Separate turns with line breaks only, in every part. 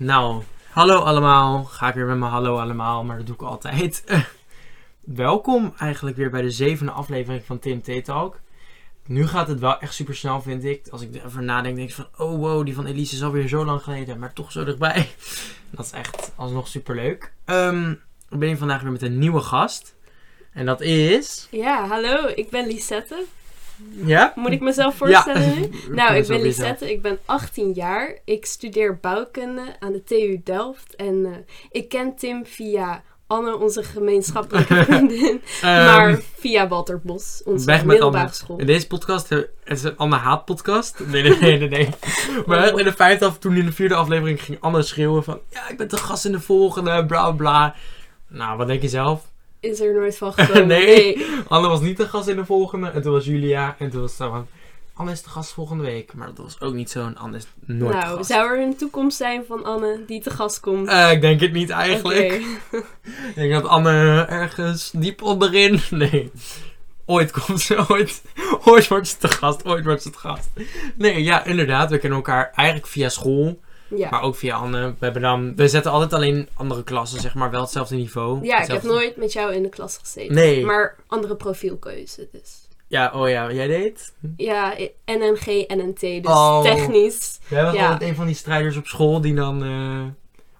Nou, hallo allemaal. Ga ik weer met mijn hallo allemaal, maar dat doe ik altijd. Welkom eigenlijk weer bij de zevende aflevering van Tim T Talk. Nu gaat het wel echt super snel, vind ik. Als ik erover nadenk, denk ik van... Oh wow, die van Elise is alweer zo lang geleden, maar toch zo dichtbij. Dat is echt alsnog super leuk. Ehm, ik ben hier vandaag weer met een nieuwe gast. En dat is...
Ja, hallo, ik ben Lisette.
Ja?
Moet ik mezelf voorstellen nu? Nou, ik ben. Lisette, ik ben 18 jaar. Ik studeer bouwkunde aan de TU Delft. En eh, ik ken Tim via Anne, onze gemeenschappelijke vriendin.
Ehm,
maar via Walter Bos, onze middelbare school.
In deze podcast, het is een Anne Haat podcast. Nee, nee, nee, nee. nee. Maar in de vijfde af, toen in de vierde aflevering ging Anne schreeuwen van... Ja, ik ben te gast in de volgende, bla bla. Nou, wat denk je zelf?
Is er nooit van gekomen.
Nee. Anne was niet de gast in de volgende. En toen was Julia. En toen was van... Anne is de gast volgende week. Maar dat was ook niet zo. En Anne is nooit de
Nou,
gast.
zou er een toekomst zijn van Anne die te gast komt?
Eh, ik denk het niet eigenlijk. Ik denk dat Anne ergens diep onderin... Nee. Ooit komt ze, ooit. Ooit wordt ze te gast, ooit wordt ze te gast. Nee, ja, inderdaad. We kennen elkaar eigenlijk via school.
Ja.
Maar ook via Anne. We, hebben dan, we zetten altijd alleen andere klassen, zeg maar. Wel hetzelfde niveau.
ja, ik heb nooit met jou in de klas gezeten.
Nee.
Maar andere profielkeuze dus.
Ja, oh ja, jij deed?
Ja, NNG, NNT, dus
Oh.
technisch.
Jij was
Ja.
altijd een van die strijders op school die dan... eh,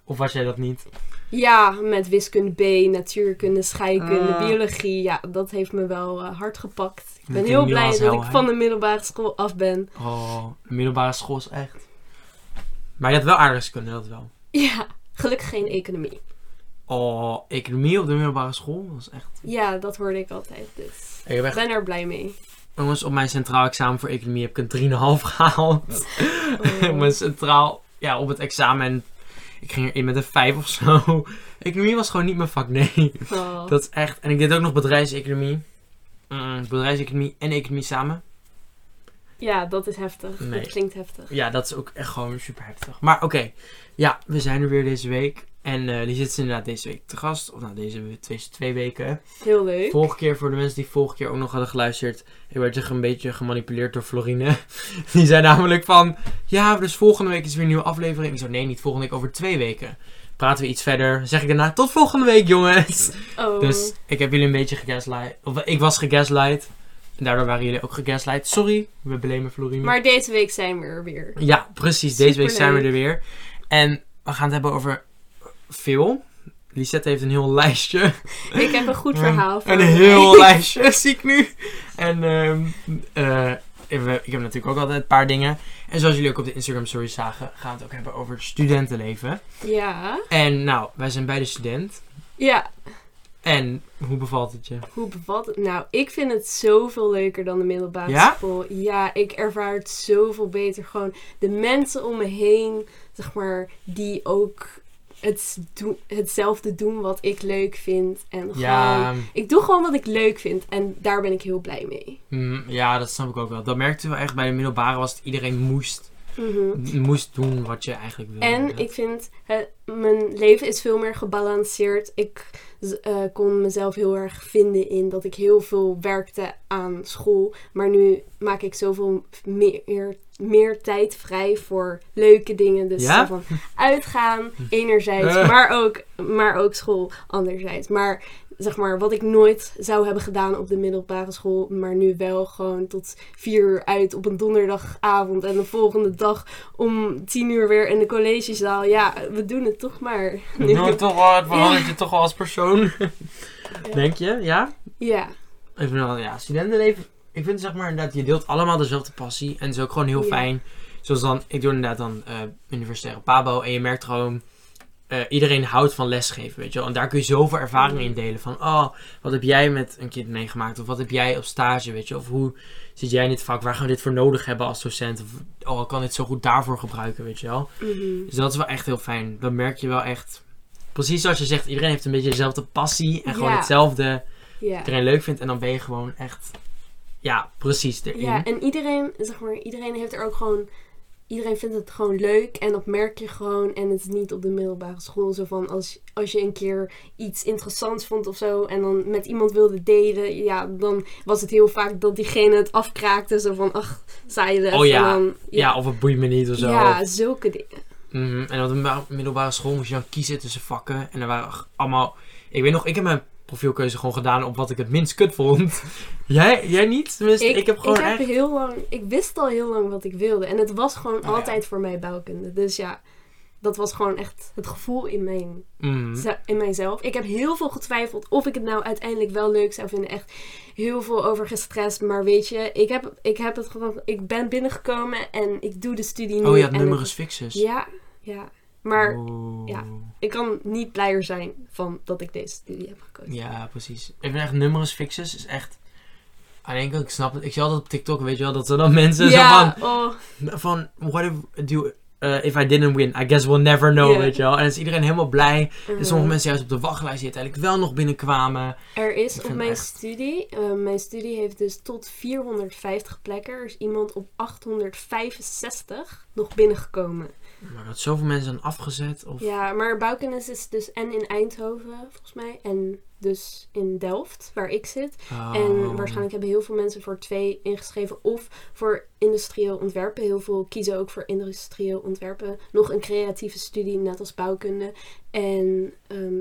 Of was jij dat niet?
Ja, met wiskunde B, natuurkunde, scheikunde,
Ah.
biologie. Ja, dat heeft me wel eh, hard gepakt. Ik ben heel blij dat ik van de middelbare school af ben.
Oh, de middelbare school is echt... Maar je had wel aardrijkskunde, dat wel.
Ja, gelukkig geen economie.
Oh, economie op de middelbare school, dat is echt...
Ja, dat hoorde ik altijd, dus
Ik heb
ik
echt...
ben er blij mee.
Jongens, op mijn centraal examen voor economie heb ik een 3,5 gehaald.
Oh.
mijn centraal, ja, op het examen. En ik ging erin met een 5 of zo. Economie was gewoon niet mijn vak, nee.
Oh.
Dat is echt. En ik deed ook nog bedrijfseconomie. Mm, bedrijfseconomie en economie samen.
Ja, dat is heftig.
Nee.
Dat klinkt heftig.
Ja, dat is ook echt gewoon super heftig. Maar oké, ja, we zijn er weer deze week. En eh, die zit inderdaad deze week te gast. Of nou, deze twee, twee weken.
Heel leuk.
Vorige keer, voor de mensen die vorige keer ook nog hadden geluisterd. Ik werd zich een beetje gemanipuleerd door Florine. Die zei namelijk van... Ja, dus volgende week is weer een nieuwe aflevering. Ik zo, nee, niet volgende week, over twee weken. Praten we iets verder. Zeg ik daarna, tot volgende week, jongens.
Oh.
Dus ik heb jullie een beetje gegaslight. Of ik was gegaslight. Daardoor waren jullie ook gegaslight. Sorry, we belemen Florine.
Maar deze week zijn we er weer.
Ja, precies. Deze week zijn we er weer. En we gaan het hebben over veel. Lisette heeft een heel lijstje.
Ik heb een goed verhaal voor
Een heel lijstje, zie ik nu. En ehm, eh, ik ik heb natuurlijk ook altijd een paar dingen. En zoals jullie ook op de Instagram stories zagen, gaan we het ook hebben over studentenleven.
Ja.
En nou, wij zijn beide student.
Ja,
En hoe bevalt het je?
Hoe bevalt het? Nou, ik vind het zoveel leuker dan de middelbare
Ja?
school. Ja, ik ervaar het zoveel beter. Gewoon de mensen om me heen, zeg maar, die ook het doen, hetzelfde doen wat ik leuk vind. En gewoon,
Ja,
ik doe gewoon wat ik leuk vind. En daar ben ik heel blij mee.
mm, ja, dat snap ik ook wel. Dat merkte we echt bij de middelbare was het iedereen moest,
Mhm.
moest doen wat je eigenlijk wilde.
En ik vind, het, mijn leven is veel meer gebalanceerd. Ik eh, kon mezelf heel erg vinden in dat ik heel veel werkte aan school. Maar nu maak ik zoveel meer, meer tijd vrij voor leuke dingen. Dus
Ja?
van uitgaan enerzijds, maar, ook, maar ook school anderzijds. Maar zeg maar, wat ik nooit zou hebben gedaan op de middelbare school, maar nu wel gewoon tot vier uur uit op een donderdagavond en de volgende dag om tien uur weer in de collegezaal. Ja, we doen het toch maar.
Het doet toch wel, het verandert je toch wel als persoon. Denk je? Ja?
Ja,
vind wel, ja, studentenleven. Ik vind zeg maar inderdaad, je deelt allemaal dezelfde passie. En het is ook gewoon heel
Ja.
fijn. Zoals dan, ik doe inderdaad dan eh universitaire pabo. En je merkt gewoon, eh, iedereen houdt van lesgeven, weet je wel. En daar kun je zoveel ervaring in delen. Van, oh, wat heb jij met een kind meegemaakt? Of wat heb jij op stage, weet je? Of hoe zit jij in dit vak? Waar gaan we dit voor nodig hebben als docent? Of, oh, ik kan dit zo goed daarvoor gebruiken, weet je wel.
mhm.
Dus dat is wel echt heel fijn. Dan merk je wel echt... Precies zoals je zegt, iedereen heeft een beetje dezelfde passie. En gewoon hetzelfde
ja.
iedereen leuk vindt. En dan ben je gewoon echt, ja, precies erin.
Ja, en iedereen, zeg maar, iedereen heeft er ook gewoon. Iedereen vindt het gewoon leuk en dat merk je gewoon. En het is niet op de middelbare school zo van als, als je een keer iets interessants vond of zo. En dan met iemand wilde delen. Ja, dan was het heel vaak dat diegene het afkraakte. Zo van, ach, saai les.
Oh ja,
dan,
ja. of het boeit me niet of zo.
Ja, zulke dingen.
Mhm, En op de middelbare school moest je dan kiezen tussen vakken. En er waren allemaal... Ik weet nog, ik heb mijn profielkeuze gewoon gedaan op wat ik het minst kut vond. jij, jij niet? Tenminste, ik, heb gewoon
ik heb
echt...
heel lang, ik wist al heel lang wat ik wilde. En het was gewoon
Oh, ja.
altijd voor mij bouwkunde. Dus ja, dat was gewoon echt het gevoel in, mijn, ze- in mijzelf. Ik heb heel veel getwijfeld of ik het nou uiteindelijk wel leuk zou vinden. Echt heel veel over gestrest. Maar weet je, ik heb, ik heb het gewoon, ik ben binnengekomen en ik doe de studie nu.
Oh ja, het
het-
fixus.
Ja, ja. Maar ja. ik kan niet blijer zijn van dat ik deze studie heb gekozen.
Ja, precies. Ik vind echt numerus fixus is echt... Aan de ene kant, ik snap het. Ik zie altijd op TikTok, weet je wel, dat ze dan mensen
Ja,
zo
oh,
van... Van, what if, do, uh, if I didn't win? I guess we'll never know, weet je wel. En dan is iedereen helemaal blij. En
mhm.
sommige mensen juist op de wachtlijst die uiteindelijk wel nog binnenkwamen.
Er is
Ik
op mijn
echt-
studie, eh, mijn studie heeft dus tot 450 plekken. Er is iemand op 865 nog binnengekomen.
Maar dat zoveel mensen dan afgezet. Of...
Ja, maar bouwkennis is dus en in Eindhoven volgens mij en dus in Delft, waar ik zit.
Oh.
En waarschijnlijk hebben heel veel mensen voor twee ingeschreven of voor industrieel ontwerpen. Heel veel kiezen ook voor industrieel ontwerpen. Nog een creatieve studie, net als bouwkunde. En ehm,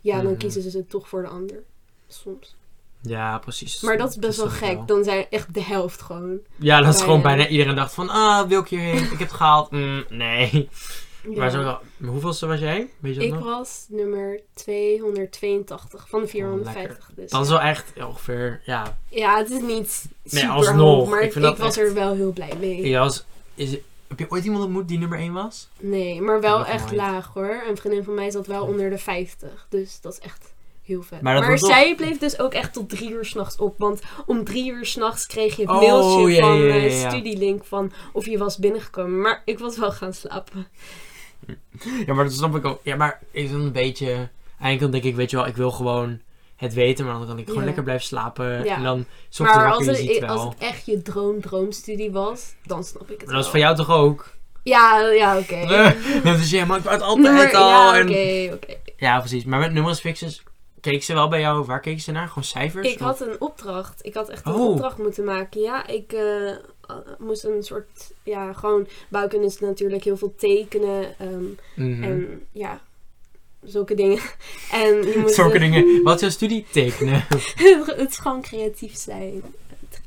ja, dan
Mhm.
kiezen ze toch voor de ander. Soms.
Ja, precies.
Maar dat is best wel gek. Dan zijn echt de helft gewoon.
Ja, dat is gewoon bijna iedereen dacht van... Ah, wil ik hierheen? Ik heb het gehaald. Mm, nee.
Ja.
Maar zo, hoeveelste was jij? Weet je dat
Ik
nog?
was nummer 282 van de 450. dus
Dat is wel echt ongeveer... Ja,
ja, het is niet
Nee,
super
alsnog.
hoog, maar
Ik
was
echt-
er wel heel blij mee.
Ja, als, is, heb je ooit iemand ontmoet die nummer 1 was?
Nee, maar wel echt
nooit.
laag hoor. Een vriendin van mij zat wel onder de 50. Dus dat is echt heel vet.
Maar
zij bleef dus ook echt tot drie uur s'nachts op. Want om drie uur s'nachts kreeg je het
Oh,
mailtje van
ja,
eh, studielink van of je was binnengekomen. Maar ik was wel gaan slapen.
Ja, maar dat snap ik ook. Ja, maar is dan een beetje... Eigenlijk denk ik, weet je wel, ik wil gewoon het weten. Maar dan kan ik gewoon
Ja.
lekker blijven slapen.
Ja.
En dan soms
maar als
je
het,
wel.
als het echt je droom-droomstudie was, dan snap ik het
Maar
wel.
dat is van jou toch ook?
Ja, ja, oké.
Dat is ja, maar ik altijd al.
ja, oké, oké.
Ja, precies. Maar met numerus fixus keek ze wel bij jou. Waar keek ze naar? Gewoon cijfers?
Ik had een opdracht. Ik had echt een
Oh.
opdracht moeten maken. Ja, ik eh, moest een soort... Ja, gewoon... Bouwkunde is natuurlijk heel veel tekenen. ehm,
Mhm.
En ja, zulke dingen. En je moet...
Zulke dingen. Wat is jouw studie? Tekenen.
het is gewoon creatief zijn.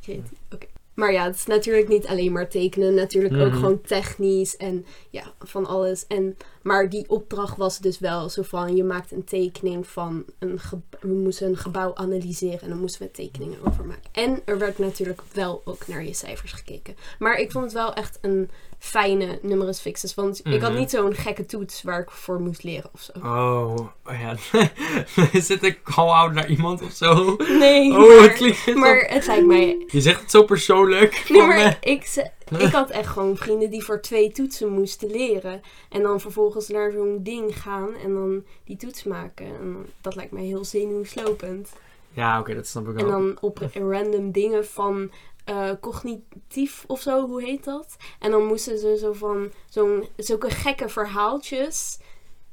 Creatief, oké. Maar ja, het is natuurlijk niet alleen maar tekenen. Natuurlijk ook
Mhm.
gewoon technisch en ja, van alles. En, maar die opdracht was dus wel zo van... Je maakt een tekening van een... We moesten een gebouw analyseren en dan moesten we tekeningen over maken. En er werd natuurlijk wel ook naar je cijfers gekeken. Maar ik vond het wel echt een fijne numerus fixus. Want ik had
Mhm.
niet zo'n gekke toets waar ik voor moest leren of zo.
Oh, oh ja. Zit ik call-out naar iemand of zo?
Nee,
Oh, het
maar,
klinkt zo-
maar het lijkt mij
Je zegt het zo persoonlijk.
Nee, maar ik, ze- ik had echt gewoon vrienden die voor twee toetsen moesten leren. En dan vervolgens naar zo'n ding gaan en dan die toets maken. En dat lijkt mij heel zenuwslopend.
Ja, oké, dat snap ik
En
wel.
dan op random dingen van eh, cognitief of zo, hoe heet dat? En dan moesten ze zo van zo'n zulke gekke verhaaltjes.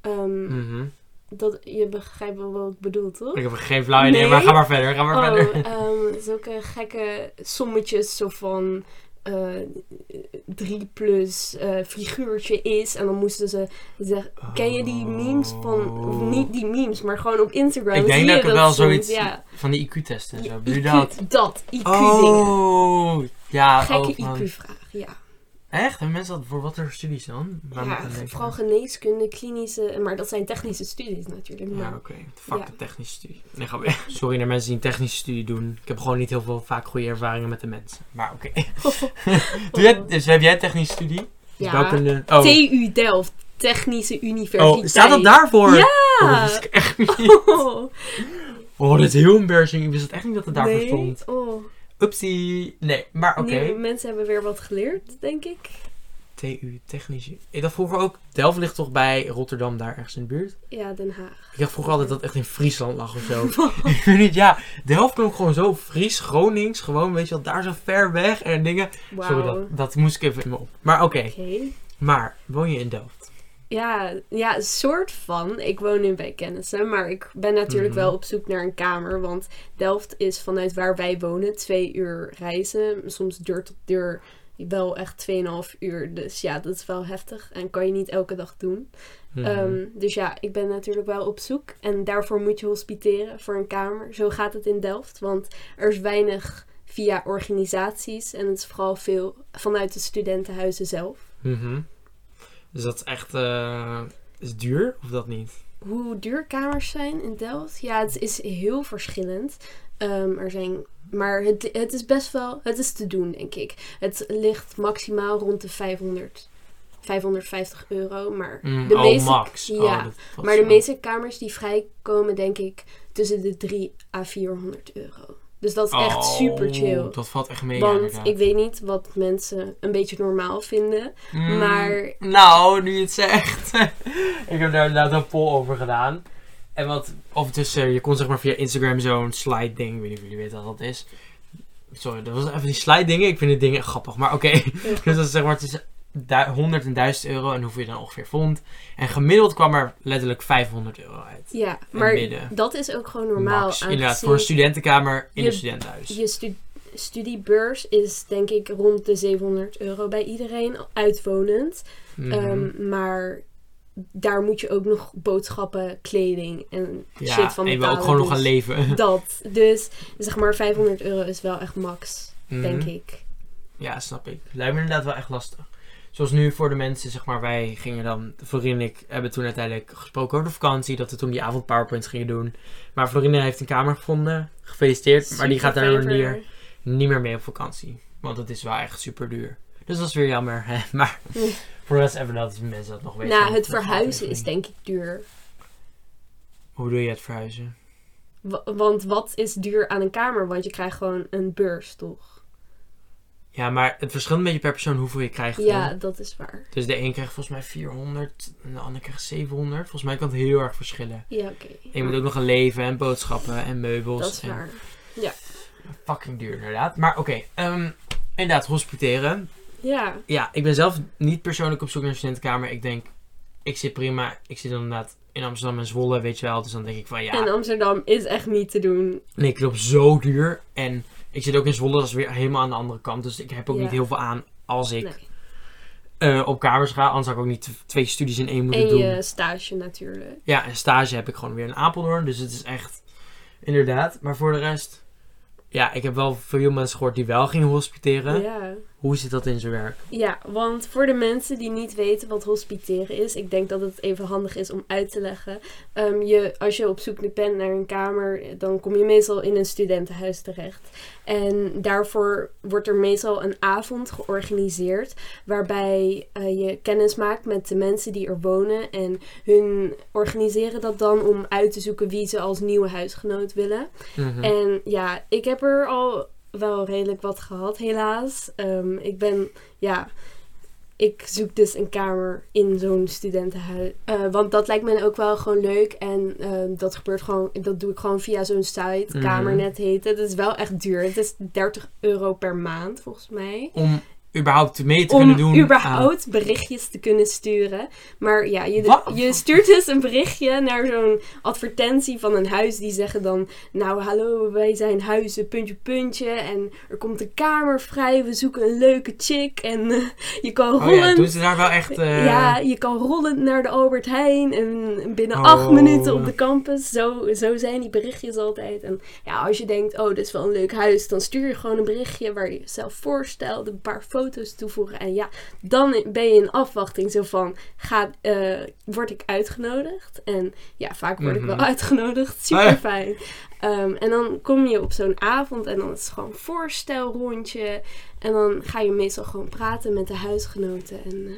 Mhm.
dat, je begrijpt wel wat ik bedoel, toch?
Ik heb geen flauw idee,
Nee?
maar ga maar verder. Ga maar
Oh,
verder.
ehm, zulke gekke sommetjes, zo van eh 3 plus eh, figuurtje is. En dan moesten ze zeggen, ken je die memes van, of niet die memes, maar gewoon op Instagram.
Ik denk dat ik wel zoiets
Ja,
van die IQ-testen en zo.
IQ,
dat?
dat, IQ-dingen.
Oh, ja.
Gekke
oh,
IQ-vraag, ja.
Echt? Hebben mensen dat voor wat voor studies dan? Waar
ja vooral geneeskunde, klinische, maar dat zijn technische studies natuurlijk.
Ja,
Maar,
oké. Fuck
Ja.
de technische studie. Nee, ga weer. Sorry naar mensen die een technische studie doen. Ik heb gewoon niet heel veel vaak goede ervaringen met de mensen. Maar oké. Dus heb jij een technische studie?
Ja.
bouwkunde- Oh.
TU Delft, Technische Universiteit.
oh, staat dat daarvoor?
Ja!
Oh, dat ik echt niet.
Oh,
Oh, dat is heel embarrassing. Ik wist het echt niet dat het daarvoor
nee.
stond.
Oh.
Oepsie. Nee, maar oké.
Nieuwe mensen hebben weer wat geleerd, denk ik.
TU, technische. Ik dacht vroeger ook, Delft ligt toch bij Rotterdam daar ergens in de buurt?
Ja, Den Haag.
Ik dacht vroeger altijd dat het echt in Friesland lag of zo. ik weet niet, ja. Delft klonk gewoon zo Fries, Gronings, gewoon, weet je wel, daar zo ver weg en dingen. Sorry, dat, dat moest ik even in me op. Maar oké,
Oké.
maar woon je in Delft?
Ja, ja, soort van. Ik woon nu bij kennissen, maar ik ben natuurlijk
Mhm.
wel op zoek naar een kamer. Want Delft is vanuit waar wij wonen twee uur reizen. Soms deur tot deur, wel echt 2,5 uur. Dus ja, dat is wel heftig en kan je niet elke dag doen.
Mhm.
Ehm, dus ja, ik ben natuurlijk wel op zoek. En daarvoor moet je hospiteren voor een kamer. Zo gaat het in Delft. Want er is weinig via organisaties. En het is vooral veel vanuit de studentenhuizen zelf.
Mhm. Dus dat is echt... eh, is duur of dat niet?
Hoe duur kamers zijn in Delft? Ja, het is heel verschillend. Ehm, er zijn, maar het, het is best wel... Het is te doen, denk ik. Het ligt maximaal rond de 500, 550 euro. Maar
Mm,
de
oh,
meeste...
max.
Ja,
Oh, was
Maar de meeste kamers die vrijkomen, denk ik, tussen de 3 à 400 euro. Dus dat is echt
Oh,
super chill.
Dat valt echt mee,
Want ik weet niet wat mensen een beetje normaal vinden.
Mm,
maar-
Nou, nu je het zegt. ik heb daar inderdaad een poll over gedaan. En wat, of tussen, je kon zeg maar via Instagram zo'n slide ding, ik weet niet of jullie weten wat dat is. Sorry, dat was even die slide dingen. Ik vind die dingen grappig, maar oké. dus dat is zeg maar tussen 100 en 1000 euro en hoeveel je dan ongeveer vond. En gemiddeld kwam er letterlijk 500 euro uit.
Ja,
En
maar dat is ook gewoon normaal.
Max. Inderdaad, voor een studentenkamer in
je-
een studentenhuis.
Je stu- studiebeurs is denk ik rond de 700 euro bij iedereen, uitwonend.
Mhm.
Ehm, maar daar moet je ook nog boodschappen, kleding en
ja,
shit van
en
betalen.
ook gewoon nog
dus
gaan leven.
Dat. Dus zeg maar 500 euro is wel echt max, denk
Mhm.
ik.
Ja, snap ik. Lijkt me inderdaad wel echt lastig. Zoals nu voor de mensen, zeg maar, wij gingen dan, Florine en ik hebben toen uiteindelijk gesproken over de vakantie, dat we toen die avond PowerPoints gingen doen. Maar Florine heeft een kamer gevonden, gefeliciteerd, maar die gaat daar niet niet meer mee op vakantie. Want het is wel echt super duur. Dus dat is weer jammer. Hè? Maar voor de rest even dat mensen dat nog weten.
Nou, het verhuizen is denk ik duur.
Hoe doe je het verhuizen?
Wa- Want wat is duur aan een kamer? Want je krijgt gewoon een beurs, toch?
Ja, maar het verschilt een beetje per persoon hoeveel je krijgt.
Ja, dat is waar.
Dus de een krijgt volgens mij 400 en de ander krijgt 700. Volgens mij kan het heel erg verschillen.
Ja, oké.
En je moet ook nog gaan leven en boodschappen en meubels.
Dat is
en
waar.
Fucking duur inderdaad. Maar oké, ehm, inderdaad, hospiteren.
Ja,
Ja, ik ben zelf niet persoonlijk op zoek naar een studentenkamer. Ik denk, ik zit prima. Ik zit inderdaad in Amsterdam en Zwolle, weet je wel. Dus dan denk ik van ja,
en Amsterdam is echt niet te doen.
nee, ik loop zo duur. En ik zit ook in Zwolle, dat is weer helemaal aan de andere kant. Dus ik heb ook
Ja.
niet heel veel aan als ik
Nee.
eh, op kamers ga. Anders zou ik ook niet twee studies in één moeten
En
doen.
je stage natuurlijk.
Ja, en stage heb ik gewoon weer in Apeldoorn. Dus het is echt, inderdaad. Maar voor de rest, ja, ik heb wel veel mensen gehoord die wel gingen hospiteren.
Ja.
Hoe zit dat in zijn werk?
ja, want voor de mensen die niet weten wat hospiteren is, ik denk dat het even handig is om uit te leggen. Ehm, je, als je op zoek bent naar een kamer, dan kom je meestal in een studentenhuis terecht. En daarvoor wordt er meestal een avond georganiseerd waarbij eh, je kennis maakt met de mensen die er wonen. En hun organiseren dat dan om uit te zoeken wie ze als nieuwe huisgenoot willen.
Mhm.
En ja, ik heb er al wel redelijk wat gehad, helaas. Ehm, ik ben, ja, ik zoek dus een kamer in zo'n studentenhuis. Eh, want dat lijkt me ook wel gewoon leuk. En ehm, dat gebeurt gewoon, dat doe ik gewoon via zo'n site.
Mhm.
Kamernet heet het. Het is wel echt duur. Het is 30 euro per maand, volgens mij.
Om überhaupt mee te
Om
kunnen doen.
überhaupt berichtjes te kunnen sturen. Maar ja, je,
Wat?
je stuurt dus een berichtje naar zo'n advertentie van een huis. Die zeggen dan, nou hallo, wij zijn huizen, puntje, puntje. En er komt een kamer vrij. We zoeken een leuke chick. En eh, je kan
aan. Oh
rollen.
ja, doen ze daar wel echt... eh,
Ja, je kan rollend naar de Albert Heijn en binnen
Oh.
acht minuten op de campus. Zo, zo zijn die berichtjes altijd. En ja, als je denkt, oh, dit is wel een leuk huis, dan stuur je gewoon een berichtje waar je jezelf voorstelt, een paar foto's toevoegen. En ja, dan ben je in afwachting zo van, ga, eh, word ik uitgenodigd? En ja, vaak word ik wel
Mhm.
uitgenodigd. Super fijn. Ehm, en dan kom je op zo'n avond en dan is het gewoon voorstelrondje. En dan ga je meestal gewoon praten met de huisgenoten. En eh,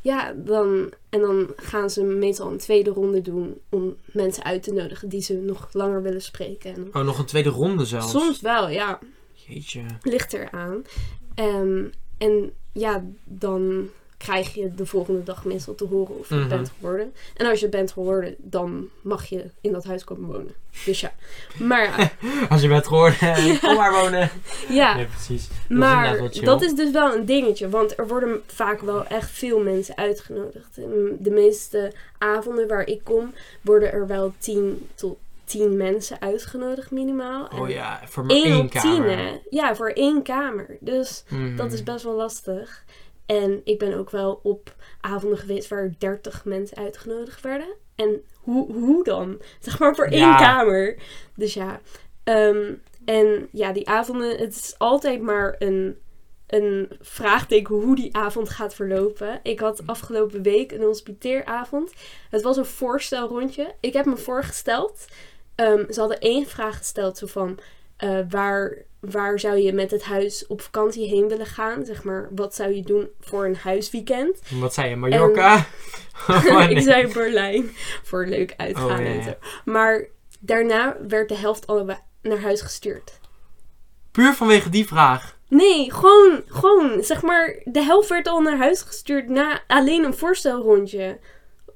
ja, dan, en dan gaan ze meestal een tweede ronde doen om mensen uit te nodigen die ze nog langer willen spreken. En
Oh, nog een tweede ronde zelfs.
soms wel, ja,
Jeetje.
ligt eraan. Ehm en ja, dan krijg je de volgende dag meestal te horen of je
Mhm.
bent geworden. En als je bent geworden, dan mag je in dat huis komen wonen. Dus ja, maar ja,
Als je bent geworden, kom maar wonen.
ja.
Nee, precies. Dat
Maar dat is dus wel een dingetje, want er worden vaak wel echt veel mensen uitgenodigd. En De meeste avonden waar ik kom, worden er wel 10 tot tien mensen uitgenodigd minimaal.
Oh
En
ja, voor maar
één
één
op tien,
kamer.
hè? Ja, voor één kamer. Dus
Mhm.
dat is best wel lastig. En ik ben ook wel op avonden geweest waar 30 mensen uitgenodigd werden. En hoe, hoe dan? Zeg maar voor één
Ja.
kamer. Dus ja. ehm, en ja, die avonden, het is altijd maar een, een vraagteken hoe die avond gaat verlopen. Ik had afgelopen week een hospiteeravond. Het was een voorstelrondje. Ik heb me voorgesteld. Ehm, ze hadden één vraag gesteld, zo van eh, waar, waar zou je met het huis op vakantie heen willen gaan? Zeg maar, wat zou je doen voor een huisweekend?
Wat zei je, Mallorca? Oh,
ik zei Berlijn voor leuk uitgaan
Oh,
en zo. Maar daarna werd de helft allebei naar huis gestuurd.
Puur vanwege die vraag.
Nee, gewoon, gewoon, zeg maar, de helft werd al naar huis gestuurd na alleen een voorstelrondje.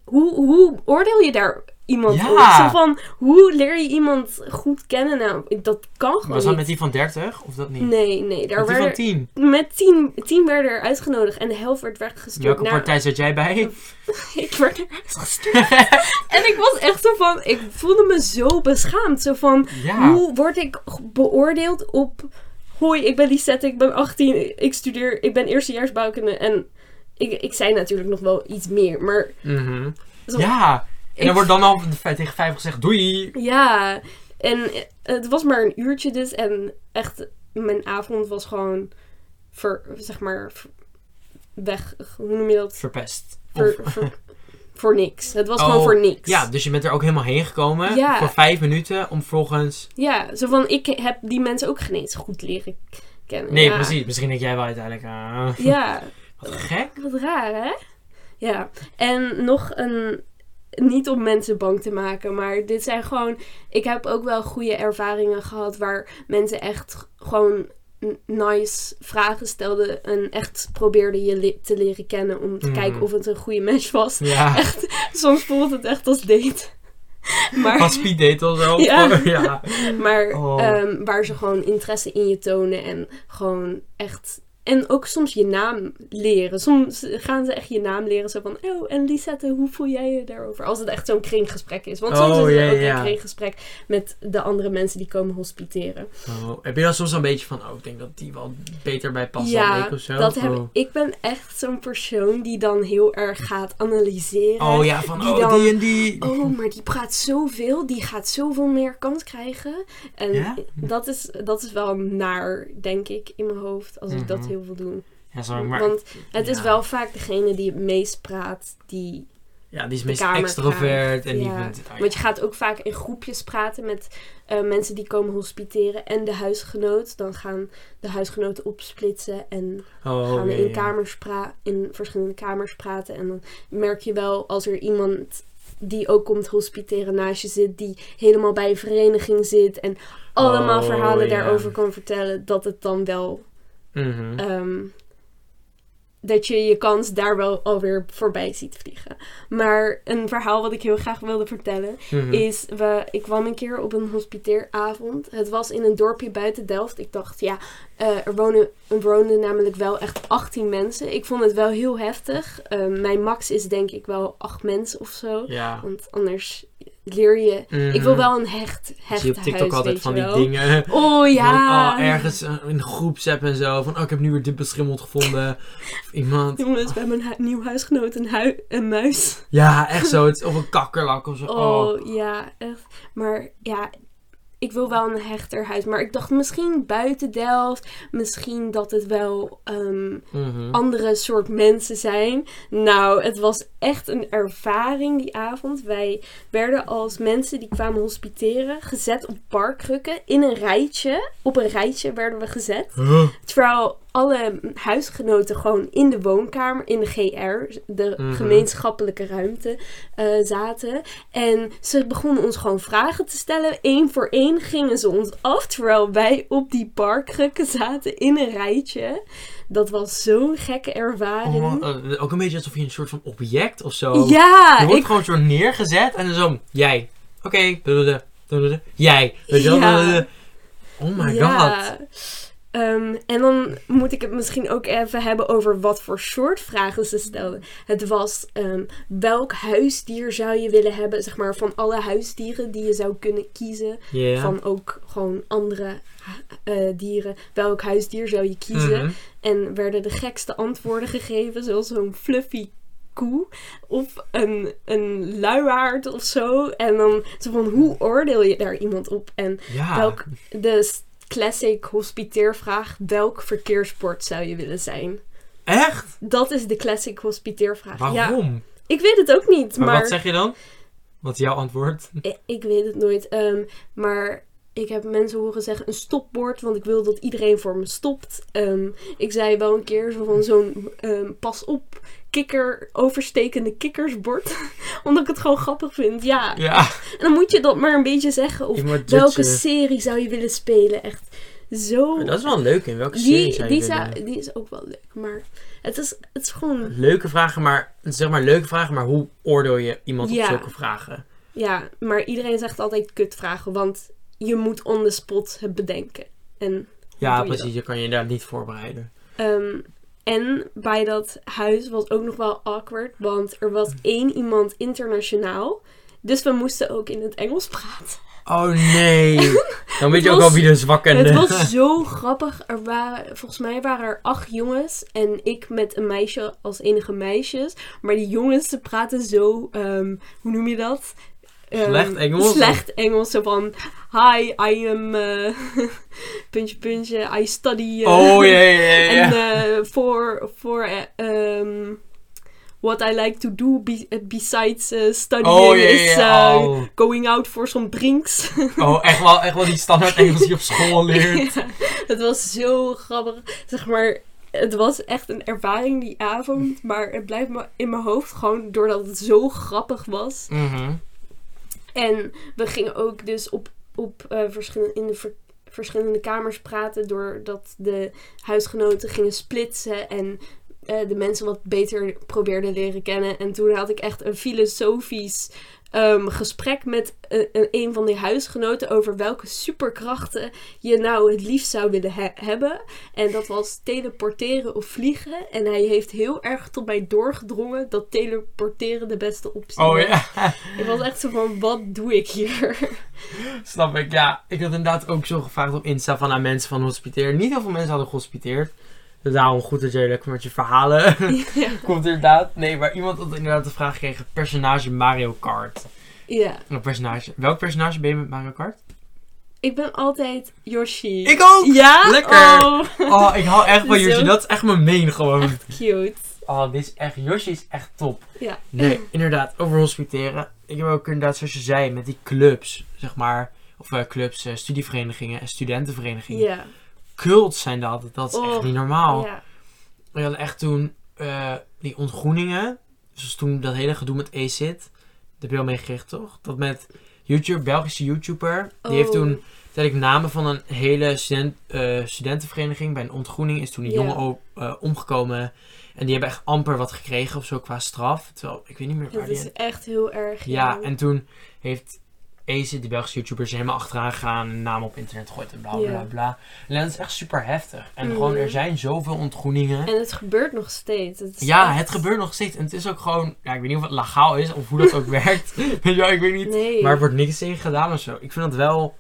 Hoe, hoe oordeel je daar iemand
Ja.
Zo van, hoe leer je iemand goed kennen? Nou, dat kan gewoon
Was dat
niet.
met die van 30 of dat niet?
Nee, nee, daar
met die van
werden,
10.
met tien, tien werden er uitgenodigd en de helft werd weggestuurd
Welke
naar...
partij zat jij bij?
Ik werd eruit gestuurd. en ik was echt zo van, ik voelde me zo beschaamd. Zo van,
ja.
hoe word ik beoordeeld op... Hoi, ik ben Lisette, ik ben 18, ik studeer, ik ben eerstejaarsbouwkunde. En ik, ik zei natuurlijk nog wel iets meer, maar...
Mhm.
Zo-
Ja. En dan wordt dan al tegen vijf gezegd, doei.
Ja, en het was maar een uurtje dus. En echt, mijn avond was gewoon, ver, zeg maar, weg. Hoe noem je dat?
Verpest.
Ver- voor niks. Het was
Oh,
gewoon voor niks.
Ja, dus je bent er ook helemaal heen gekomen.
Ja.
Voor vijf minuten om vervolgens...
Ja, zo van, ik heb die mensen ook geen eens goed leren kennen.
Nee,
ja.
precies. Misschien denk jij wel uiteindelijk... ah,
Ja,
Wat gek.
wat raar hè? Ja, en nog een, niet om mensen bang te maken, maar dit zijn gewoon, ik heb ook wel goede ervaringen gehad waar mensen echt gewoon nice vragen stelden en echt probeerden je te leren kennen om te
Mhm.
kijken of het een goede match was.
Ja.
Soms voelt het echt als date. Maar,
Als speed date of zo.
Ja.
ja.
maar
Oh.
ehm, waar ze gewoon interesse in je tonen en gewoon echt. En ook soms je naam leren. Soms gaan ze echt je naam leren. Zo van, oh, en Lisette, hoe voel jij je daarover? Als het echt zo'n kringgesprek is. Want soms
Oh,
is het
ja,
ook
ja.
een kringgesprek met de andere mensen die komen hospiteren.
Oh, heb je dan soms een beetje van... Oh, ik denk dat die wel beter bij past dan
ja,
ik of zo?
dat heb,
oh.
ik ben echt zo'n persoon die dan heel erg gaat analyseren.
Oh ja, van
die
oh,
dan-
die en die.
Oh, maar die praat zoveel. Die gaat zoveel meer kans krijgen. En
Ja?
dat, is, dat is wel naar, denk ik, in mijn hoofd. Als ik dat
Mhm.
Heel veel doe.
Ja, sorry, maar...
Want het is wel vaak degene die het meest praat. Die,
Ja, die is meest extrovert. En die vindt... oh, ja.
Want je gaat ook vaak in groepjes praten met eh, mensen die komen hospiteren. En de huisgenoot. Dan gaan de huisgenoten opsplitsen. En
Oh,
gaan
ja,
in, kamers pra- in verschillende kamers praten. En dan merk je wel als er iemand die ook komt hospiteren naast je zit, die helemaal bij een vereniging zit en allemaal
Oh,
verhalen daarover kan vertellen, dat het dan wel
Mhm.
ehm, dat je je kans daar wel alweer voorbij ziet vliegen. Maar een verhaal wat ik heel graag wilde vertellen
Mhm.
is, we, ik kwam een keer op een hospiteeravond. Het was in een dorpje buiten Delft. Ik dacht, ja, eh, er, wonen, er woonden namelijk wel echt 18 mensen. Ik vond het wel heel heftig. Eh, mijn max is denk ik wel 8 mensen of zo.
Ja.
Want anders leer je... Ik wil wel een hecht, hecht
zie op TikTok
huis,
altijd van
je
die dingen.
Oh ja!
Van, oh, ergens eh, in groepsapp en zo. Van, oh, ik heb nu weer dit beschimmeld gevonden. Of iemand.
Jongens, hebben een hu- nieuw huisgenoot, een, hui- een muis.
Ja, echt zo. Het, is- of een kakkerlak of zo. Oh.
Oh, ja, echt. Maar ja, ik wil wel een hechter huis. Maar ik dacht misschien buiten Delft. Misschien dat het wel ehm,
Mhm.
andere soort mensen zijn. Nou, het was echt een ervaring die avond. Wij werden als mensen die kwamen hospiteren gezet op parkrukken. In een rijtje. Op een rijtje werden we gezet.
Huh?
Terwijl alle huisgenoten gewoon in de woonkamer, in de GR, de
Mhm.
gemeenschappelijke ruimte, eh, zaten. En ze begonnen ons gewoon vragen te stellen. Eén voor één gingen ze ons af, terwijl wij op die parkrukken zaten in een rijtje. Dat was zo'n gekke ervaring.
Oh, eh, ook een beetje alsof je een soort van object of zo.
ja,
je wordt
ik,
gewoon zo neergezet en dan zo, jij. Oké, okay, jij. Weet je wel?
Ja.
Oh my
ja.
god.
Ehm, en dan moet ik het misschien ook even hebben over wat voor soort vragen ze stelden. Het was ehm, welk huisdier zou je willen hebben? Zeg maar van alle huisdieren die je zou kunnen kiezen. Van ook gewoon andere eh, dieren. Welk huisdier zou je kiezen?
Mhm.
En werden de gekste antwoorden gegeven, zoals zo'n fluffy koe of een, een luiaard of zo. En dan zo van, hoe oordeel je daar iemand op? En
Ja.
welk, de classic hospiteervraag, welk verkeerssport zou je willen zijn?
Echt?
Dat is de classic hospiteervraag. Ja,
Waarom?
ik weet het ook niet,
Maar,
maar,
wat zeg je dan? Wat is jouw antwoord?
ik, ik weet het nooit. Ehm, maar ik heb mensen horen zeggen een stopbord, want ik wil dat iedereen voor me stopt. Ehm, ik zei wel een keer zo van zo'n ehm, pas op kikker, overstekende kikkersbord. Omdat ik het gewoon grappig vind. Ja,
Ja.
en dan moet je dat maar een beetje zeggen. Of welke serie zou je willen spelen? Echt zo...
Dat is wel leuk. In welke serie
die,
zou je
die, zou, die is ook wel leuk. Maar het is, het is gewoon...
Leuke vragen, maar zeg maar leuke vragen, maar hoe oordeel je iemand
Ja.
op zulke vragen?
Ja, maar iedereen zegt altijd kutvragen. Want je moet on the spot het bedenken. En
Ja,
je
precies. Je kan je inderdaad niet voorbereiden.
Ehm, en bij dat huis was ook nog wel awkward, want er was één iemand internationaal. Dus we moesten ook in het Engels praten.
Oh nee. Dan weet je ook al wie de zwakke
Het was zo grappig. Er waren, volgens mij waren er acht jongens en ik met een meisje als enige meisjes. Maar die jongens, ze praten zo, ehm, hoe noem je dat? Ehm,
Slecht Engels?
Slecht Engels. Zo van, hi, I am, eh, puntje, puntje, I study. eh,
Oh ja, ja, ja. ja.
En voor, voor eh, ehm, what I like to do be- besides studying
oh
is
Oh.
going out for some drinks.
oh, echt wel, echt wel die standaard Engels die je op school leert.
Ja, het was zo grappig. Zeg maar, het was echt een ervaring die avond. Maar het blijft me in mijn hoofd gewoon doordat het zo grappig was.
Mhm.
En we gingen ook dus op, op eh, verschillende, in de ver- verschillende kamers praten. Doordat de huisgenoten gingen splitsen. En eh, de mensen wat beter probeerden leren kennen. En toen had ik echt een filosofisch ehm, gesprek met eh, een, een van die huisgenoten. Over welke superkrachten je nou het liefst zou willen he- hebben. En dat was teleporteren of vliegen. En hij heeft heel erg tot mij doorgedrongen dat teleporteren de beste optie
Oh
was.
ja.
Ik was echt zo van, wat doe ik hier?
Snap ik, ja. Ik had inderdaad ook zo gevraagd op Insta van aan mensen van hospiteren. Niet heel veel mensen hadden gehospiteerd. Daarom goed dat jij lekker met je verhalen
ja.
komt inderdaad. Nee, maar iemand had inderdaad de vraag gekregen. Personage Mario Kart.
ja,
Een personage. Welk personage ben je met Mario Kart?
ik ben altijd Yoshi.
Ik ook!
Ja?
Lekker!
Oh,
Oh, ik hou echt van. Yoshi. Dat is echt mijn main gewoon.
cute.
Oh, dit is echt... Yoshi is echt top.
Ja.
Nee, inderdaad. Over hospiteren. Ik heb ook inderdaad, zoals je zei, met die clubs, zeg maar. Of eh, clubs, eh, studieverenigingen en studentenverenigingen.
Ja.
Cults zijn dat. Dat is echt
Oh,
niet normaal.
ja.
We hadden echt toen eh, die ontgroeningen. Dus toen dat hele gedoe met ACID. Dat heb je al meegekregen, toch? Dat met YouTube, Belgische YouTuber. Die heeft
Oh.
toen uiteindelijk namen van een hele student, eh, studentenvereniging. Bij een ontgroening is toen een jongen eh, omgekomen. En die hebben echt amper wat gekregen of zo qua straf. Terwijl, ik weet niet meer waar
Dat
die...
is echt heel erg.
Ja, en toen heeft ACID, die Belgische YouTubers, helemaal achteraan gegaan. Een naam op internet gegooid en bla bla bla. En dat is echt super heftig. En
Mhm.
gewoon, er zijn zoveel ontgroeningen.
En het gebeurt nog steeds. Het
Ja,
echt-
het gebeurt nog steeds. En het is ook gewoon, ja, ik weet niet of het legaal is of hoe dat ook werkt. Weet je wel, ik weet niet.
Nee.
Maar er wordt niks tegen gedaan of zo. Ik vind dat wel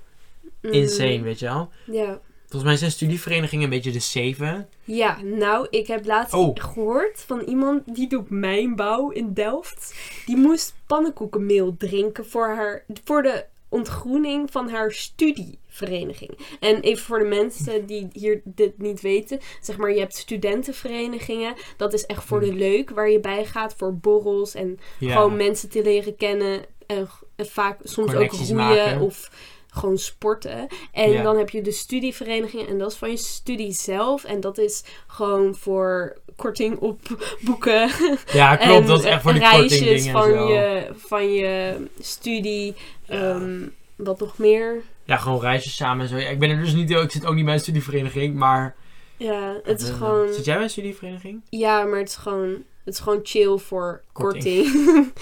Mm,
insane, weet je wel.
Ja.
Volgens mij zijn studieverenigingen een beetje de zeven.
Ja, nou, ik heb laatst
Oh.
gehoord van iemand die doet mijnbouw in Delft. Die moest pannenkoekenmeel drinken voor, haar, voor de ontgroening van haar studievereniging. En even voor de mensen die hier dit niet weten. Zeg maar, je hebt studentenverenigingen. Dat is echt voor de leuk, waar je bij gaat voor borrels en
Hmm. Ja.
gewoon mensen te leren kennen. En, vaak soms ook roeien
maken.
of gewoon sporten. En
Ja.
dan heb je de studievereniging en dat is van je studie zelf. En dat is gewoon voor korting op boeken.
ja, klopt.
en
dat is echt voor die
reisjes van
zo.
je, van je studie.
Ja.
Ehm, wat nog meer?
Ja, gewoon reisjes samen en zo. Ja, ik ben er dus niet, ik zit ook niet bij een studievereniging, maar...
Ja, het is gewoon...
Zit jij bij een studievereniging?
Ja, maar het is gewoon, het is gewoon chill voor
Korting.
korting.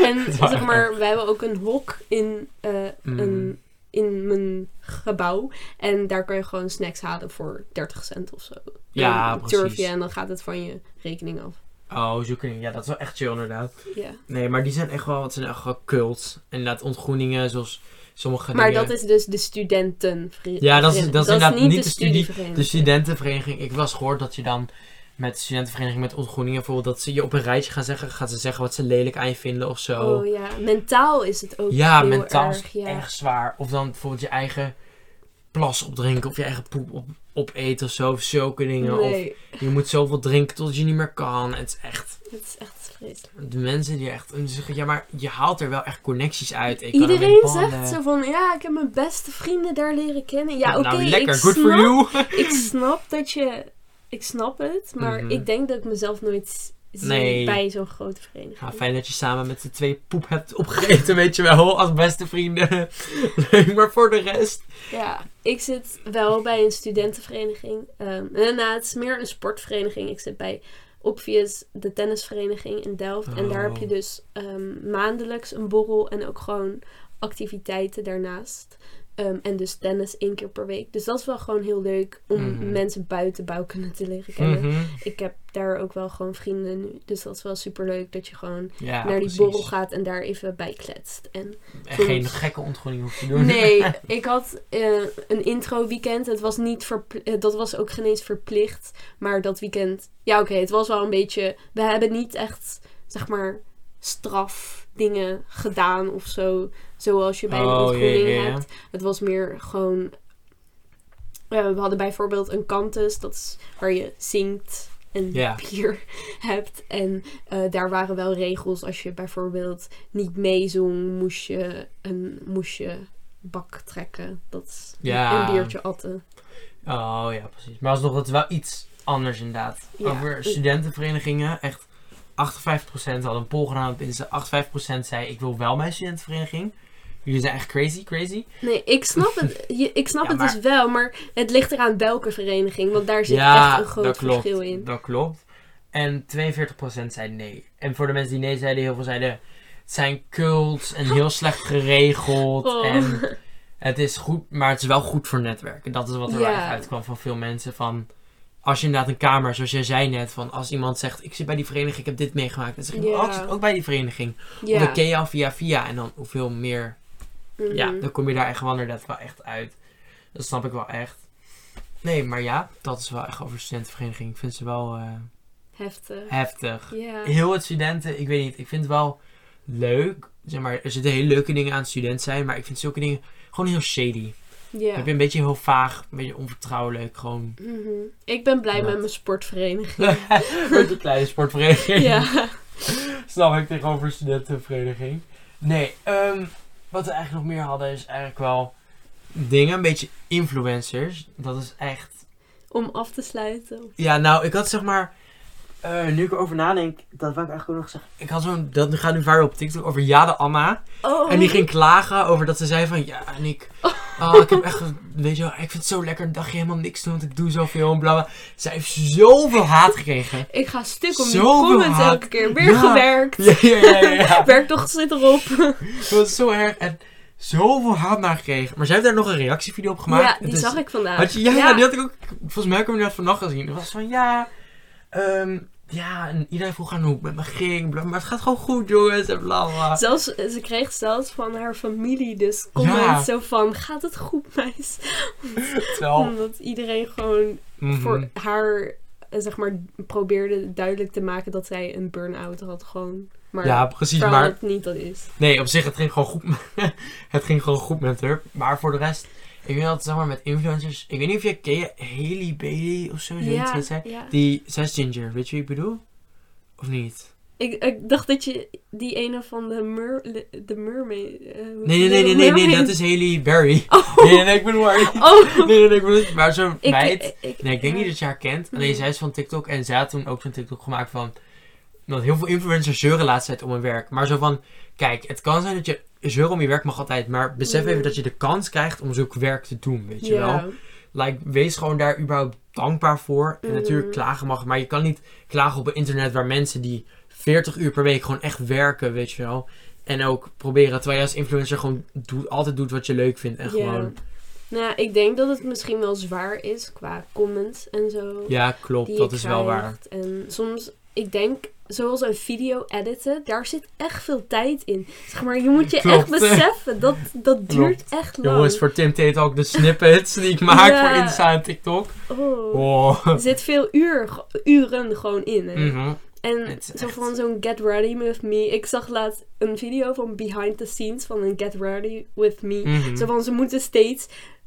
en zeg maar, wij hebben ook een hok in eh,
Mm.
een in mijn gebouw. En daar kan je gewoon snacks halen voor 30 cent of zo.
Ja, precies.
je en dan gaat het van je rekening af.
Oh, zoeken. Ja, dat is wel echt chill inderdaad.
Ja.
Nee, maar die zijn echt wel, het zijn echt wel cult. Inderdaad, ontgroeningen zoals sommige
Maar
dingen.
dat is dus de studentenvereniging.
Ja, dat is- dat is inderdaad niet de studie-. De studentenvereniging. Ik was gehoord dat je dan met de studentenvereniging met ontgroeningen bijvoorbeeld dat ze je op een rijtje gaan zeggen, gaat ze zeggen wat ze lelijk aan je vinden of zo.
Oh ja, mentaal is het ook
ja,
heel
mentaal is
erg. Ja.
echt zwaar. Of dan bijvoorbeeld je eigen plas opdrinken of je eigen poep op, opeten of zo. Of zulke dingen.
Nee,
Of je moet zoveel drinken tot je niet meer kan. Het is echt,
het is echt vreselijk.
de mensen die echt zeggen, ja maar je haalt er wel echt connecties uit. Ik
Iedereen zegt zo van, ja, ik heb mijn beste vrienden daar leren kennen. Ja, oké,
nou, lekker,
ik,
good for you.
ik snap dat je... Ik snap het, maar
Mhm.
ik denk dat ik mezelf nooit zie
Nee.
bij zo'n grote vereniging.
Ja, fijn dat je samen met z'n twee poep hebt opgegeten, weet je wel, als beste vrienden. Leuk, maar voor de rest.
Ja, ik zit wel bij een studentenvereniging. En nou, het is meer een sportvereniging. Ik zit bij Obvious, de tennisvereniging in Delft. En daar heb je
Oh.
dus ehm, maandelijks een borrel en ook gewoon activiteiten daarnaast. Ehm, en dus tennis één keer per week. Dus dat is wel gewoon heel leuk om
Mhm.
mensen buiten bouwkunde te leren kennen.
Mhm.
Ik heb daar ook wel gewoon vrienden nu. Dus dat is wel super leuk dat je gewoon
Ja,
naar die
precies.
borrel gaat en daar even bij kletst. En
En geen gekke ontgroening hoef te doen.
Nee, ik had eh, een intro weekend. Het was niet verpl- eh, dat was ook geen eens verplicht. Maar dat weekend, ja oké, het was wel een beetje. We hebben niet echt, zeg maar, strafdingen gedaan of zo. Zoals je bij een
Oh,
ontgroening hebt. Het was meer gewoon. eh, we hadden bijvoorbeeld een kantus, dat is waar je zingt en
Ja.
bier hebt. En eh, daar waren wel regels. Als je bijvoorbeeld niet meezong, moest je een moest je bak trekken. Dat is een biertje atten.
Oh ja, precies. Maar alsnog, het wel iets anders inderdaad.
Ja.
Over studentenverenigingen, echt 58% hadden een poll gedaan. En ze 58% zei, ik wil wel mijn studentenvereniging. Jullie zijn echt crazy, crazy.
Nee, ik snap het, ik snap
Ja,
het
maar-
dus wel, maar het ligt eraan welke vereniging. Want daar zit
ja,
echt een groot
dat klopt.
verschil in.
Dat klopt. En 42% zei nee. En voor de mensen die nee zeiden, heel veel zeiden... Het zijn cults en heel slecht geregeld.
Oh.
En het is goed, maar het is wel goed voor netwerken. Dat is wat er
Ja.
uitkwam van veel mensen. Van, als je inderdaad een kamer, zoals jij zei net... Van als iemand zegt, ik zit bij die vereniging, ik heb dit meegemaakt. Dan zeg je, oh, ik zit ook bij die vereniging. Of
Ja.
dan ken je al via via. En dan hoeveel meer...
Mhm.
Ja, dan kom je daar echt wel inderdaad wel echt uit. Dat snap ik wel echt. Nee, maar ja, dat is wel echt over de studentenvereniging. Ik vind ze wel eh,
Heftig.
heftig. Heel het studenten, ik weet niet, ik vind het wel leuk. Zeg maar, er zitten hele leuke dingen aan student zijn, maar ik vind zulke dingen gewoon heel shady.
Ja.
Ik ben een beetje heel vaag, een beetje onvertrouwelijk, gewoon.
Mhm. Ik ben blij met mijn sportvereniging.
Met een kleine sportvereniging.
ja.
Snap ik tegenover een studentenvereniging. Nee, ehm, wat we eigenlijk nog meer hadden is eigenlijk wel dingen, een beetje influencers. Dat is echt
Om af te sluiten.
Ja, nou, ik had zeg maar. eh, nu ik erover nadenk, dat wou ik eigenlijk ook nog zeggen. Ik had zo'n. Dat gaat nu viral op TikTok over Jade Anna.
Oh.
En die ging klagen over dat ze zei van. Ja, en ik. Oh, ik heb echt. Weet je wel, ik vind het zo lekker. Een dagje helemaal niks doen, want ik doe zoveel en bla bla. Zij heeft zoveel haat gekregen.
Ik ga stuk om die comments
haat.
elke keer. Weer
Ja.
gewerkt.
Ja, ja, ja, ja.
Werk toch zit erop.
Dat was zo erg. En zoveel haat naar gekregen. Maar zij heeft daar nog een reactievideo op gemaakt.
ja, die
Het
zag ik vandaag.
Had je, ja, die had ik ook. Volgens mij heb ik hem net vannacht gezien. Het was van ja. ehm, ja, en iedereen vroeg aan hoe het met me ging. bla, maar het gaat gewoon goed, jongens. En bla bla.
Zelfs, ze kreeg zelfs van haar familie dus comments
Ja.
zo van, gaat het goed meis? Omdat iedereen gewoon
mhm.
voor haar, eh, zeg maar, probeerde duidelijk te maken dat zij een burn-out had gewoon. Maar
ja, precies. Maar
het niet dat is.
nee, op zich, het ging gewoon goed. het ging gewoon goed met haar. Maar voor de rest, ik weet dat, zeg maar, met influencers. Ik weet niet of je ken je Haley Bailey of zo. zoiets heet zij? Die, zij is ginger. Weet je wie ik bedoel? Of niet?
Ik, ik dacht dat je die ene van de, mer, de mermaid... eh,
Nee, nee, nee, nee, nee, dat is Haley Berry.
Oh,
Nee, nee, nee, ik haar niet.
oh.
Nee, nee, nee, ik bedoel. Maar zo'n meid.
ik,
Nee, ik denk niet dat je haar kent. Alleen
Nee.
zij is van TikTok en zij had toen ook zo'n TikTok gemaakt van... Dat heel veel influencers zeuren laatst tijd om hun werk. Maar zo van, kijk, het kan zijn dat je zeuren om je werk mag altijd. Maar besef
Mm.
even dat je de kans krijgt om zulk werk te doen, weet je wel. Like, wees gewoon daar überhaupt dankbaar voor. En
Mhm.
natuurlijk klagen mag, maar je kan niet klagen op het internet waar mensen die 40 uur per week gewoon echt werken, weet je wel. En ook proberen, terwijl je als influencer gewoon doet, altijd doet wat je leuk vindt. En gewoon,
Nou, ja, ik denk dat het misschien wel zwaar is qua comments en zo.
ja, klopt, dat is wel waar.
En soms, ik denk, zoals een video editen, daar zit echt veel tijd in. Zeg maar, je moet je
Klopt.
echt beseffen, dat, dat duurt echt lang.
Jongens, voor Tim Tate ook de snippets die ik maak
Ja.
voor Insta en TikTok.
Oh.
Oh.
Er zit veel uur, uren gewoon in. Hè?
Mhm.
En zo
echt-
van zo'n Get Ready With Me. Ik zag laatst een video van behind the scenes van een Get Ready With Me.
Mhm.
Zo van, ze moeten steeds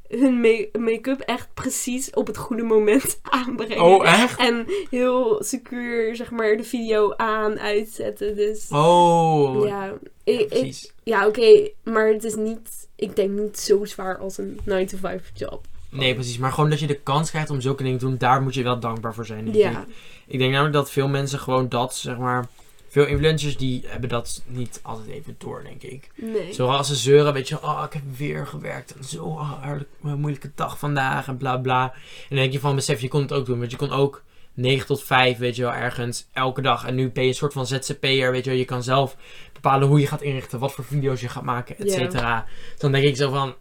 hun ma- make-up echt precies op het goede moment aanbrengen.
Oh, echt?
En heel secuur, zeg maar, de video aan, uitzetten. Dus
Oh.
ja, ik, ik,
precies.
ja oké, maar het is niet, ik denk niet zo zwaar als een 9-to-5 job.
Nee, precies. Maar gewoon dat je de kans krijgt om zulke dingen te doen, daar moet je wel dankbaar voor zijn. ik.
Ja,
Ik denk namelijk dat veel mensen gewoon dat, zeg maar... Veel influencers die hebben dat niet altijd even door, denk ik.
nee.
Zoals als ze zeuren, weet je, oh, ik heb weer gewerkt. En zo hard, een moeilijke dag vandaag en bla bla. En dan denk je van, besef, je kon het ook doen. Want je kon ook 9 tot 5, weet je wel, ergens elke dag. En nu ben je een soort van ZZP'er, weet je wel. Je kan zelf bepalen hoe je gaat inrichten, wat voor video's je gaat maken, et cetera. Dus dan denk ik zo van,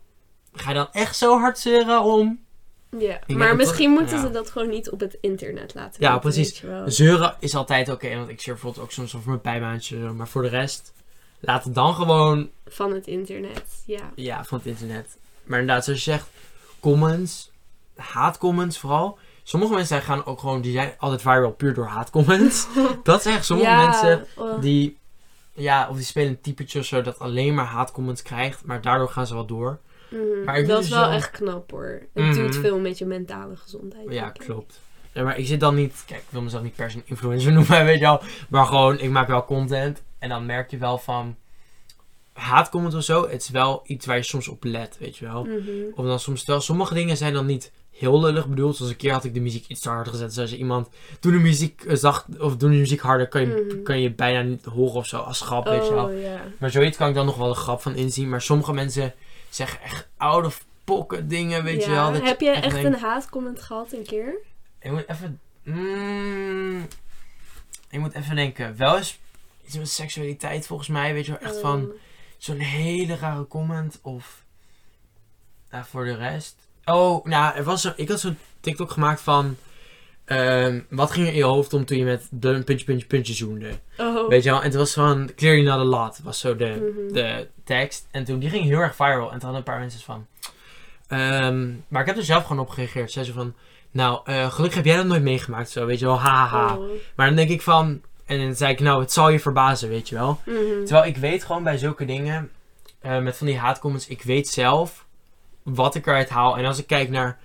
ga je dan echt zo hard zeuren om...
Ja, maar misschien moeten
ja.
ze dat gewoon niet op het internet laten
Ja,
weten,
precies. Zeuren is altijd oké, want ik zeur bijvoorbeeld ook soms over mijn bijbaantje. Maar voor de rest, laat het dan gewoon
Van het internet, ja.
Ja, van het internet. Maar inderdaad, zoals je zegt, comments, haatcomments vooral. Sommige mensen gaan ook gewoon, die zijn altijd viral puur door haatcomments. dat is echt sommige
ja,
mensen
oh,
die, ja, of die spelen een typetje of zo dat alleen maar haatcomments krijgt. Maar daardoor gaan ze wel door. Maar ik
dat is
dus
wel
wel-
echt knap hoor. Het
Mhm.
doet veel met je mentale gezondheid.
Ja, klopt. Ja, maar ik zit dan niet, kijk, ik wil mezelf niet per se een influencer noemen, weet je wel. Maar gewoon, ik maak wel content. En dan merk je wel van, haatcomments of zo, het is wel iets waar je soms op let, weet je wel.
Mhm.
Of dan soms wel, sommige dingen zijn dan niet heel lullig bedoeld. Zoals een keer had ik de muziek iets te hard gezet. Zoals je iemand, doe de muziek eh, zacht, of doe de muziek harder, kan je,
Mhm.
kan je bijna niet horen of zo, als grap, weet je wel.
Oh ja.
Maar zoiets kan ik dan nog wel een grap van inzien. Maar sommige mensen zeggen echt out of pocket dingen, weet je wel. Dat
Heb je echt
denkt,
een haatcomment gehad een keer?
Ik moet even... Mm, ik moet even denken. Wel eens iets met seksualiteit volgens mij, weet je wel. Echt van
Oh.
zo'n hele rare comment of nou, voor de rest. Oh, nou, er was zo, ik had zo'n TikTok gemaakt van ehm, wat ging er in je hoofd om toen je met de puntje, puntje, puntje zoende.
Oh.
Weet je wel? En het was van clearly not a lot, was zo de,
Mhm.
de tekst. En toen, die ging heel erg viral. En toen hadden een paar mensen van... ehm, maar ik heb er zelf gewoon op gereageerd. Zei ze van... Nou, eh, gelukkig heb jij dat nooit meegemaakt. Zo, weet je wel, haha.
Oh.
Maar dan denk ik van... En dan zei ik, nou, het zal je verbazen, weet je wel.
Mhm.
Terwijl ik weet gewoon bij zulke dingen, eh, met van die haatcomments, ik weet zelf wat ik eruit haal. En als ik kijk naar,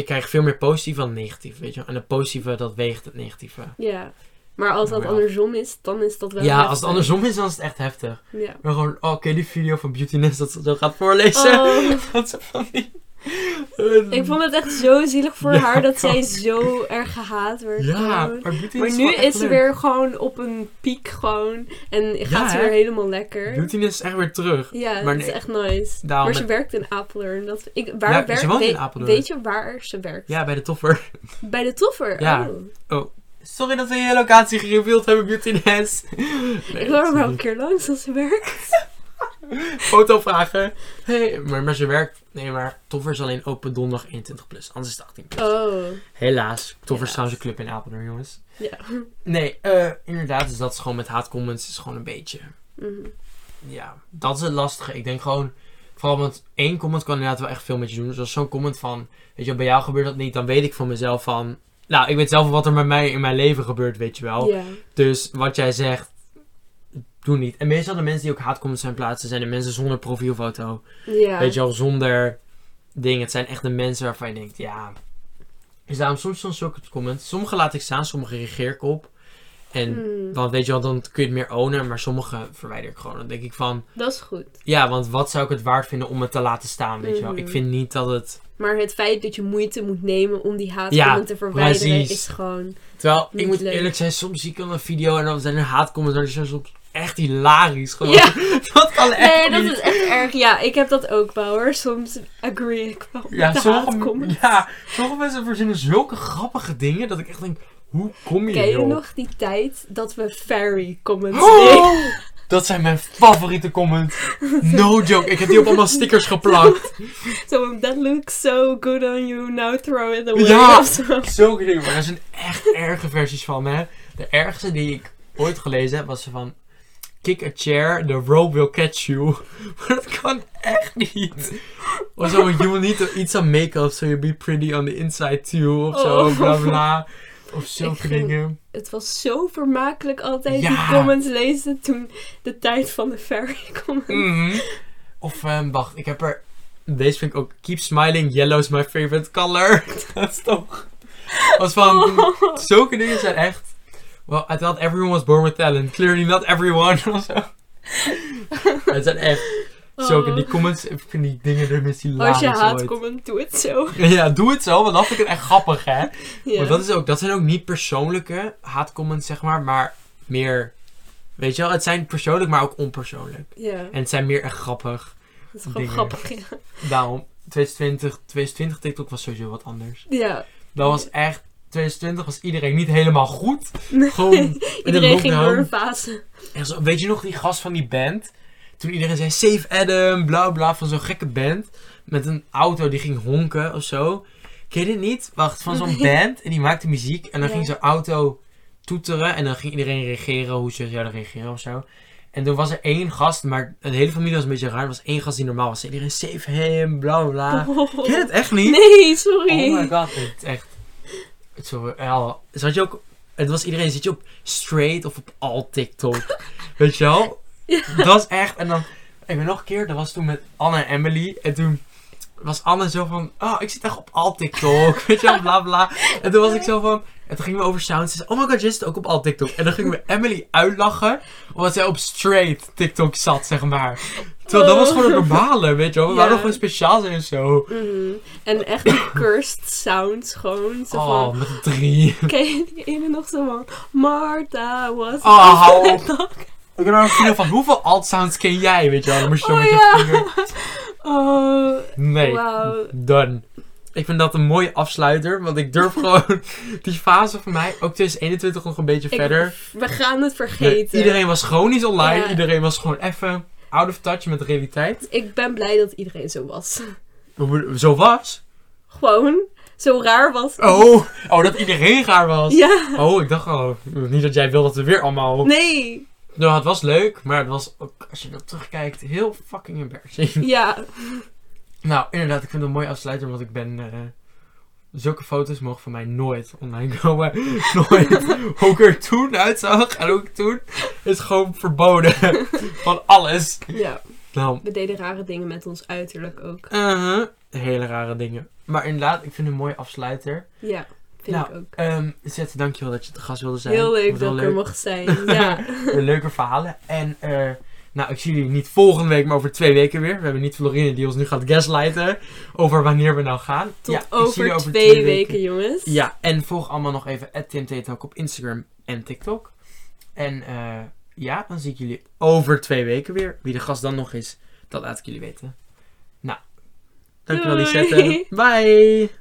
ik krijg veel meer positief dan negatief, weet je. En het positieve, dat weegt het negatieve.
Ja. Maar als dat
Nou ja.
andersom is, dan is dat wel
ja, als het andersom is, dan is het echt heftig.
Ja.
Maar gewoon, oh, oké, die video van Beautyness dat ze zo gaat voorlezen.
Oh,
Dat ze van die...
ik vond het echt zo zielig voor
Ja,
haar dat zij zo erg gehaat werd.
Ja, maar
Maar
is
nu is ze
leuk.
weer gewoon op een piek gewoon. En gaat ze weer helemaal lekker.
Beautyness is echt weer terug.
Ja,
Maar
dat is echt nice.
Daarom
maar ze werkt in Apeldoorn. Dat, ik, waar
Ja,
werkt,
ze woont in
weet,
Apeldoorn.
weet je waar ze werkt?
Ja, bij de toffer.
Bij de toffer?
Ja.
Oh.
Sorry dat we je locatie gereveeld hebben, Beautyness.
ik wil er wel een keer langs als ze werkt.
foto vragen. Hey, maar, maar ze werkt. Nee, maar Toffer is alleen open donderdag 21 plus. Anders is het 18 plus.
Oh.
Helaas. Toffer is trouwens een club in Apeldoorn, jongens.
Ja.
Nee, eh, inderdaad. Dus dat is gewoon met haatcomments. Is gewoon een beetje.
Mhm.
Ja, dat is het lastige. Ik denk gewoon. Vooral want één comment kan inderdaad wel echt veel met je doen. Dus als zo'n comment van. Weet je, bij jou gebeurt dat niet. Dan weet ik van mezelf van. Nou, ik weet zelf wat er met mij in mijn leven gebeurt, weet je wel. Dus wat jij zegt. Doe niet. En meestal de mensen die ook haatcomments zijn plaatsen. Zijn de mensen zonder profielfoto.
Ja.
Weet je wel, zonder ding. Het zijn echt de mensen waarvan je denkt, ja. Dus daarom soms soms zulke comments. Sommige laat ik staan, sommige reageer ik op. En
Mm,
dan weet je wel, dan kun je het meer ownen. Maar sommige verwijder ik gewoon. Dan denk ik van,
dat is goed.
ja, want wat zou ik het waard vinden om het te laten staan, weet je wel. Ik vind niet dat het...
Maar het feit dat je moeite moet nemen om die haatcomment
Ja,
te verwijderen
precies.
is gewoon...
Terwijl, ik moet
leuk.
eerlijk zijn, soms zie ik dan een video en dan zijn er haatcomments. En zijn soms echt hilarisch. Gewoon.
Ja.
dat kan echt
Nee, dat
niet.
is echt erg. Ja, ik heb dat ook wel hoor. Soms agree ik wel
Ja, sommige, ja, sommige mensen verzinnen zulke grappige dingen dat ik echt denk, hoe kom je
Ken je
hierop?
nog die tijd dat we fairy comments deden?
Oh! Dat zijn mijn favoriete comments. No joke. Ik heb die op allemaal stickers geplakt.
Zo, that looks so good on you, now throw it away.
Ja.
zo.
Dingen. Maar er zijn echt erge versies van, hè. De ergste die ik ooit gelezen heb, was van... Kick a chair, the rope will catch you. Maar dat kan echt niet. Of zo, you will need to eat some makeup so you'll be pretty on the inside too. Of zo,
Oh.
bla bla. Of zulke
ging-
dingen.
Het was zo vermakelijk altijd
Ja.
die comments lezen toen de tijd van de fairy comments.
Mhm. Of, ehm, wacht, ik heb er... Deze vind ik ook... Keep smiling, yellow is my favorite color. dat is toch... Was van...
Oh.
Zulke dingen zijn echt... Well, I thought everyone was born with talent. Clearly not everyone. Het zijn echt... Zulke,
Oh.
die comments, ik vind die dingen er met die
Als je haat comment, doe het zo.
Ja, doe het zo, want dan vind ik het echt grappig, hè.
Ja.
Want dat, is ook, dat zijn ook niet persoonlijke haatcomments, zeg maar, maar meer... Weet je wel, het zijn persoonlijk, maar ook onpersoonlijk.
ja,
En het zijn meer echt grappig.
dat is gewoon
dingen.
grappig. Ja.
Daarom, 2020, 2020 TikTok was sowieso wat anders.
ja.
Dat was echt... 2020 was iedereen niet helemaal goed.
Nee.
Gewoon in de
Iedereen ging door een fase.
Zo, weet je nog die gast van die band? Toen iedereen zei Save Adam, bla bla, van zo'n gekke band. Met een auto die ging honken of zo. Ken je dit niet? Wacht, van zo'n band. En die maakte muziek. En dan
Ja.
ging zo'n auto toeteren. En dan ging iedereen reageren hoe ze zouden reageren of zo. En toen was er één gast, maar de hele familie was een beetje raar. Er was één gast die normaal was. Iedereen save him, bla bla.
Oh.
Ken je het echt niet?
Nee, sorry.
Oh my god, het echt. Het zat je ook. Het was iedereen, zit je op straight of op al TikTok? Weet je wel?
Ja.
Dat is echt. En dan, ik ben nog een keer, dat was toen met Anne en Emily. En toen was Anne zo van, oh, ik zit echt op al TikTok. Weet je wel, bla bla. En toen was ik zo van, en toen gingen we over sound. Ze zei, oh my god, je zit ook op al TikTok. En dan gingen we Emily uitlachen, omdat zij op straight TikTok zat, zeg maar. Terwijl dat was gewoon een normale, weet je wel. We
Ja.
waren nog gewoon speciaal zijn en zo.
Mhm. En echt die cursed sounds gewoon. Zo
Oh,
van,
met drie.
ken je die ene nog zo van... Martha was...
Oh, hou op. Ik heb nog een video van hoeveel alt sounds ken jij, weet je wel. Dan moest je zo
Oh,
met je vinger.
Oh,
Nee, done. Ik vind dat een mooie afsluiter, want ik durf gewoon die fase van mij, ook 2021 nog een beetje
ik-
verder.
we gaan het vergeten.
Iedereen was chronisch online,
Ja.
iedereen was gewoon even out of touch met de realiteit.
Ik ben blij dat iedereen zo was.
Zo was.
Gewoon zo raar was.
Oh, oh, dat iedereen gaar was.
Ja.
Oh, ik dacht al, niet dat jij wil dat we weer allemaal...
Nee.
Nou, het was leuk, maar het was ook, als je dat terugkijkt, heel fucking embarrassing.
Ja.
Nou, inderdaad, ik vind het een mooi afsluiter, want ik ben... eh, zulke foto's mogen van mij nooit online komen. nooit. hoe ik er toen uitzag en hoe ik toen is gewoon verboden. van alles.
Ja.
Nou,
We deden rare dingen met ons uiterlijk ook.
uh hele rare dingen. Maar inderdaad, ik vind het een mooie afsluiter.
Ja, vind
Nou,
ik ook.
Ehm Zet, dankjewel dat je te gast wilde zijn.
Heel leuk dat ik er mocht zijn. Ja.
Leuke verhalen. En eh, nou, ik zie jullie niet volgende week, maar over twee weken weer. We hebben niet Florine die ons nu gaat gaslighten over wanneer we nou gaan.
Tot
Ja,
over, twee, weken, jongens.
Ja, en volg allemaal nog even @timtetalk op Instagram en TikTok. En eh, ja, dan zie ik jullie over twee weken weer. Wie de gast dan nog is, dat laat ik jullie weten. Nou, dankjewel. Lisette. Bye!